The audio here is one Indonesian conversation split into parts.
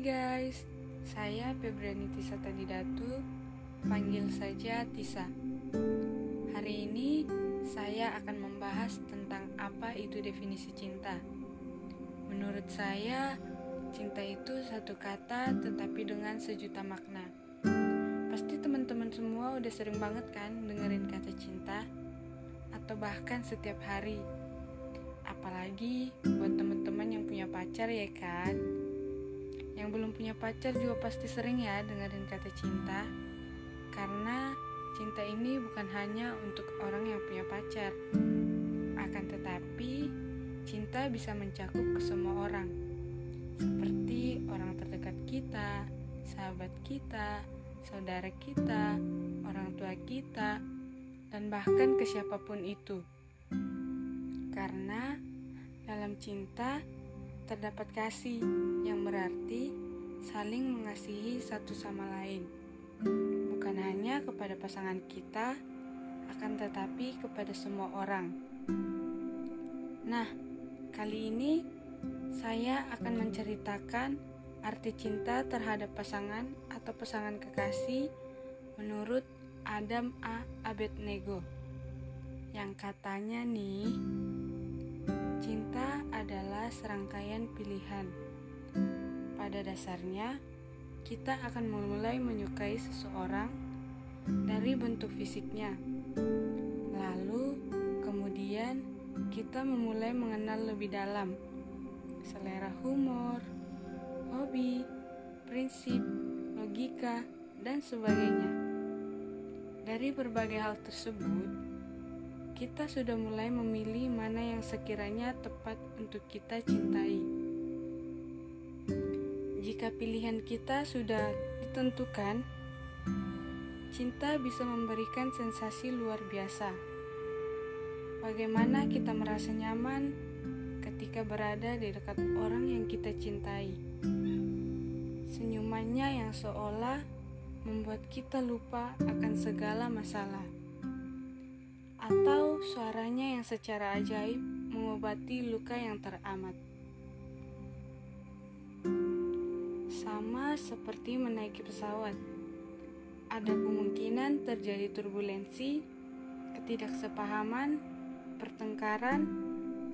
guys, saya Febriani Tisa Tadidatu, panggil saja Tisa. Hari ini saya akan membahas tentang apa itu definisi cinta. Menurut saya, cinta itu satu kata tetapi dengan sejuta makna. Pasti teman-teman semua udah sering banget kan dengerin kata cinta atau bahkan setiap hari. Apalagi buat teman-teman yang punya pacar ya kan. Yang belum punya pacar juga pasti sering ya dengerin kata cinta. Karena cinta ini bukan hanya untuk orang yang punya pacar. Akan tetapi, cinta bisa mencakup ke semua orang. Seperti orang terdekat kita, sahabat kita, saudara kita, orang tua kita, dan bahkan ke siapa pun itu. Karena dalam cinta terdapat kasih yang berarti saling mengasihi satu sama lain. Bukan hanya kepada pasangan kita, akan tetapi kepada semua orang. Nah, kali ini saya akan menceritakan arti cinta terhadap pasangan atau pasangan kekasih menurut Adam A. Abednego. Yang katanya nih, Cinta adalah serangkaian pilihan. Pada dasarnya, kita akan memulai menyukai seseorang dari bentuk fisiknya. Lalu, kemudian kita memulai mengenal lebih dalam selera humor, hobi, prinsip, logika, dan sebagainya. Dari berbagai hal tersebut, kita sudah mulai memilih mana yang sekiranya tepat untuk kita cintai. Jika pilihan kita sudah ditentukan, cinta bisa memberikan sensasi luar biasa. Bagaimana kita merasa nyaman ketika berada di dekat orang yang kita cintai? Senyumannya yang seolah membuat kita lupa akan segala masalah atau suaranya yang secara ajaib mengobati luka yang teramat. Sama seperti menaiki pesawat, ada kemungkinan terjadi turbulensi, ketidaksepahaman, pertengkaran,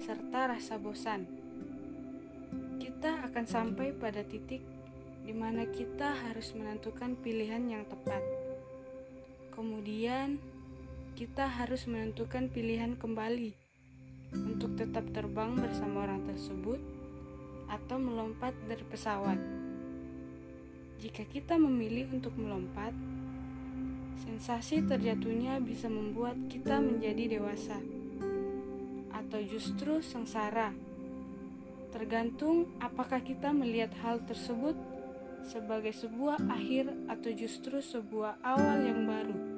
serta rasa bosan. Kita akan sampai pada titik di mana kita harus menentukan pilihan yang tepat. Kemudian, kita harus menentukan pilihan kembali untuk tetap terbang bersama orang tersebut atau melompat dari pesawat. Jika kita memilih untuk melompat, sensasi terjatuhnya bisa membuat kita menjadi dewasa atau justru sengsara. Tergantung apakah kita melihat hal tersebut sebagai sebuah akhir atau justru sebuah awal yang baru.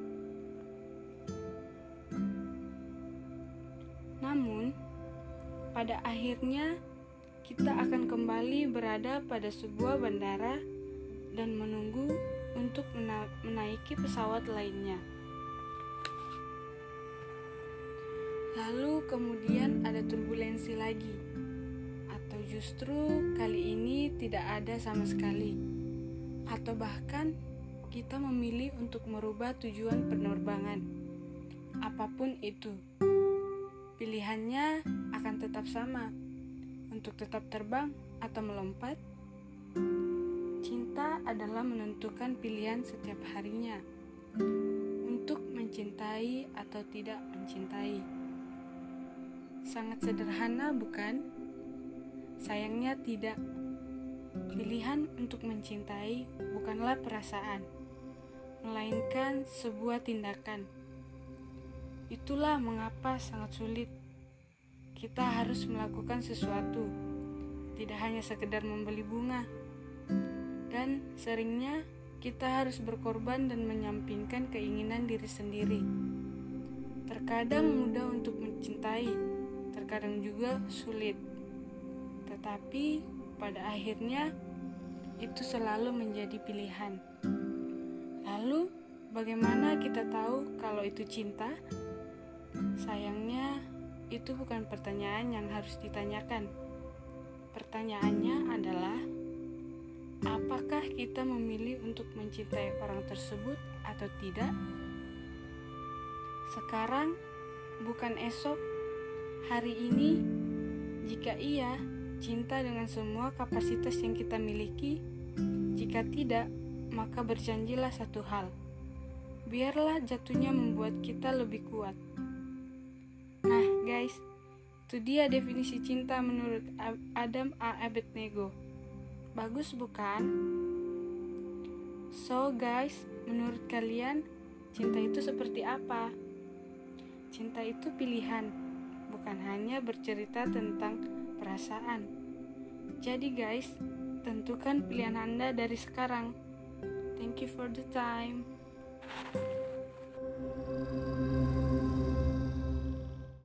Pada akhirnya kita akan kembali berada pada sebuah bandara dan menunggu untuk mena menaiki pesawat lainnya. Lalu kemudian ada turbulensi lagi, atau justru kali ini tidak ada sama sekali, atau bahkan kita memilih untuk merubah tujuan penerbangan, apa pun itu. Pilihannya akan tetap sama untuk tetap terbang atau melompat. Cinta adalah menentukan pilihan setiap harinya untuk mencintai atau tidak mencintai. Sangat sederhana, bukan? Sayangnya, tidak. Pilihan untuk mencintai bukanlah perasaan, melainkan sebuah tindakan Itulah mengapa sangat sulit. Kita harus melakukan sesuatu, tidak hanya sekedar membeli bunga. Dan seringnya kita harus berkorban dan menyampingkan keinginan diri sendiri. Terkadang mudah untuk mencintai, terkadang juga sulit. Tetapi pada akhirnya itu selalu menjadi pilihan. Lalu, bagaimana kita tahu kalau itu cinta? Sayangnya, itu bukan pertanyaan yang harus ditanyakan. Pertanyaannya adalah, apakah kita memilih untuk mencintai orang tersebut atau tidak? Sekarang, bukan esok, hari ini, jika iya, cinta dengan semua kapasitas yang kita miliki. Jika tidak, maka berjanjilah satu hal. Biarlah jatuhnya membuat kita lebih kuat. Guys, itu dia definisi cinta menurut Adam A. Abednego. Bagus bukan? So, guys, menurut kalian cinta itu seperti apa? Cinta itu pilihan, bukan hanya bercerita tentang perasaan. Jadi, guys, tentukan pilihan Anda dari sekarang. Thank you for the time.